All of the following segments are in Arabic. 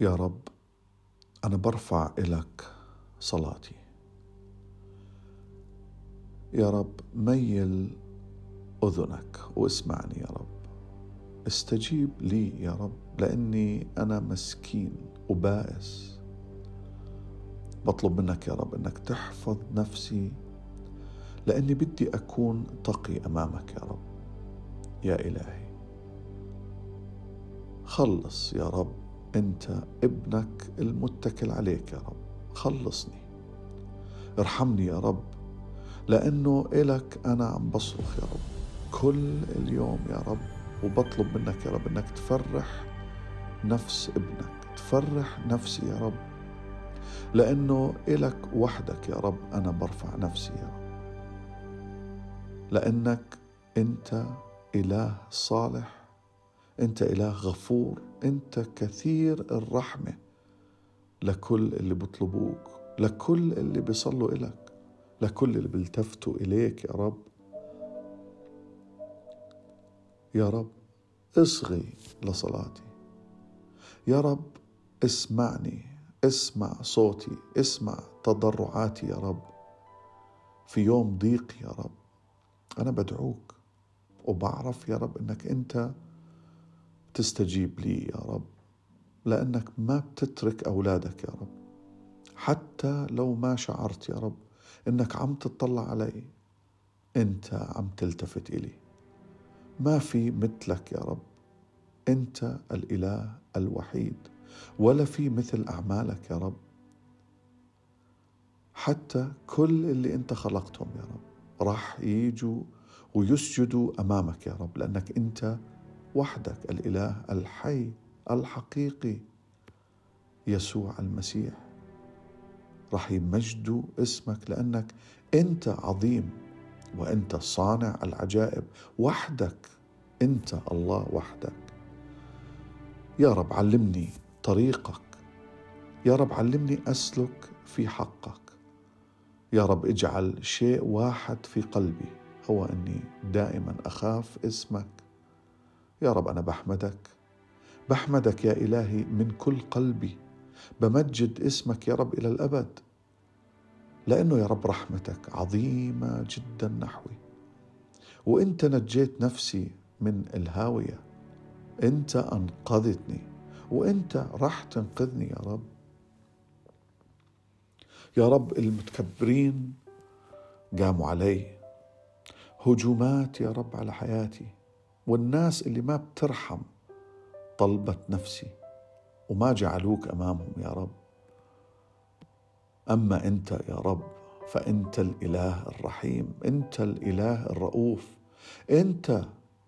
يا رب أنا برفع إلك صلاتي. يا رب ميل أذنك واسمعني يا رب. استجيب لي يا رب لأني أنا مسكين وبائس. بطلب منك يا رب أنك تحفظ نفسي لأني بدي أكون تقي أمامك يا رب. يا إلهي خلص يا رب أنت ابنك المتكل عليك يا رب. خلصني. ارحمني يا رب لأنه إلك أنا عم بصرخ يا رب. كل اليوم يا رب وبطلب منك يا رب أنك تفرح نفس ابنك. تفرح نفسي يا رب لأنه إلك وحدك يا رب أنا برفع نفسي يا رب. لأنك أنت إله صالح أنت إله غفور أنت كثير الرحمة. لكل اللي بيطلبوك لكل اللي بيصلوا إلك لكل اللي بيلتفتوا إليك يا رب. يا رب اصغي لصلاتي. يا رب اسمعني اسمع صوتي اسمع تضرعاتي يا رب. في يوم ضيق يا رب أنا بدعوك وبعرف يا رب إنك أنت تستجيب لي يا رب لأنك ما بتترك أولادك يا رب. حتى لو ما شعرت يا رب إنك عم تطلع علي أنت عم تلتفت إلي. ما في مثلك يا رب أنت الإله الوحيد ولا في مثل أعمالك يا رب. حتى كل اللي أنت خلقتهم يا رب راح يجوا ويسجدوا أمامك يا رب لأنك أنت وحدك الإله الحي الحقيقي يسوع المسيح. راح يمجدوا اسمك لأنك أنت عظيم وأنت صانع العجائب. وحدك أنت الله وحدك. يا رب علمني طريقك. يا رب علمني أسلك في حقك. يا رب اجعل شيء واحد في قلبي هو أني دائما أخاف اسمك. يا رب أنا بحمدك. بحمدك يا إلهي من كل قلبي. بمجد اسمك يا رب إلى الأبد. لأنه يا رب رحمتك عظيمة جدا نحوي. وإنت نجيت نفسي من الهاوية. إنت أنقذتني. وإنت راح تنقذني يا رب. يا رب المتكبرين قاموا علي. هجومات يا رب على حياتي. والناس اللي ما بترحم طلبت نفسي وما جعلوك أمامهم يا رب. أما أنت يا رب فأنت الإله الرحيم أنت الإله الرؤوف أنت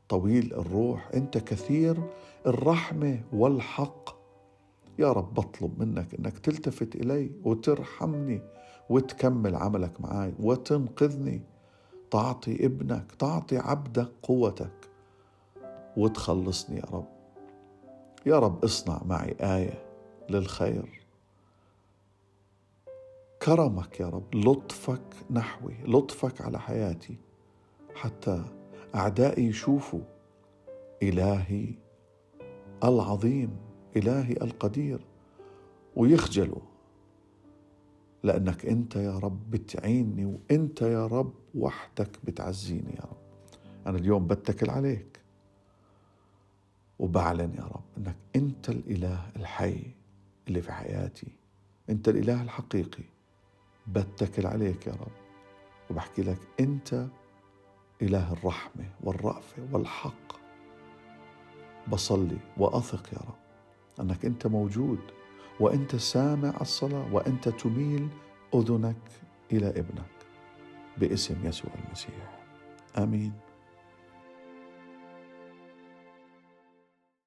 طويل الروح أنت كثير الرحمة والحق. يا رب بطلب منك إنك تلتفت إلي وترحمني وتكمل عملك معي وتنقذني. تعطي ابنك تعطي عبدك قوتك. وتخلصني يا رب. يا رب اصنع معي آية للخير. كرمك يا رب لطفك نحوي لطفك على حياتي حتى أعدائي يشوفوا إلهي العظيم إلهي القدير ويخجلوا. لأنك أنت يا رب بتعيني وأنت يا رب وحدك بتعزيني يا رب. أنا اليوم بتكل عليك. وبعلن يا رب إنك أنت الإله الحي اللي في حياتي. أنت الإله الحقيقي. بتكل عليك يا رب. وبحكي لك أنت إله الرحمة والرأفة والحق. بصلي وأثق يا رب إنك أنت موجود وأنت سامع الصلاة وأنت تميل أذنك إلى ابنك باسم يسوع المسيح. آمين.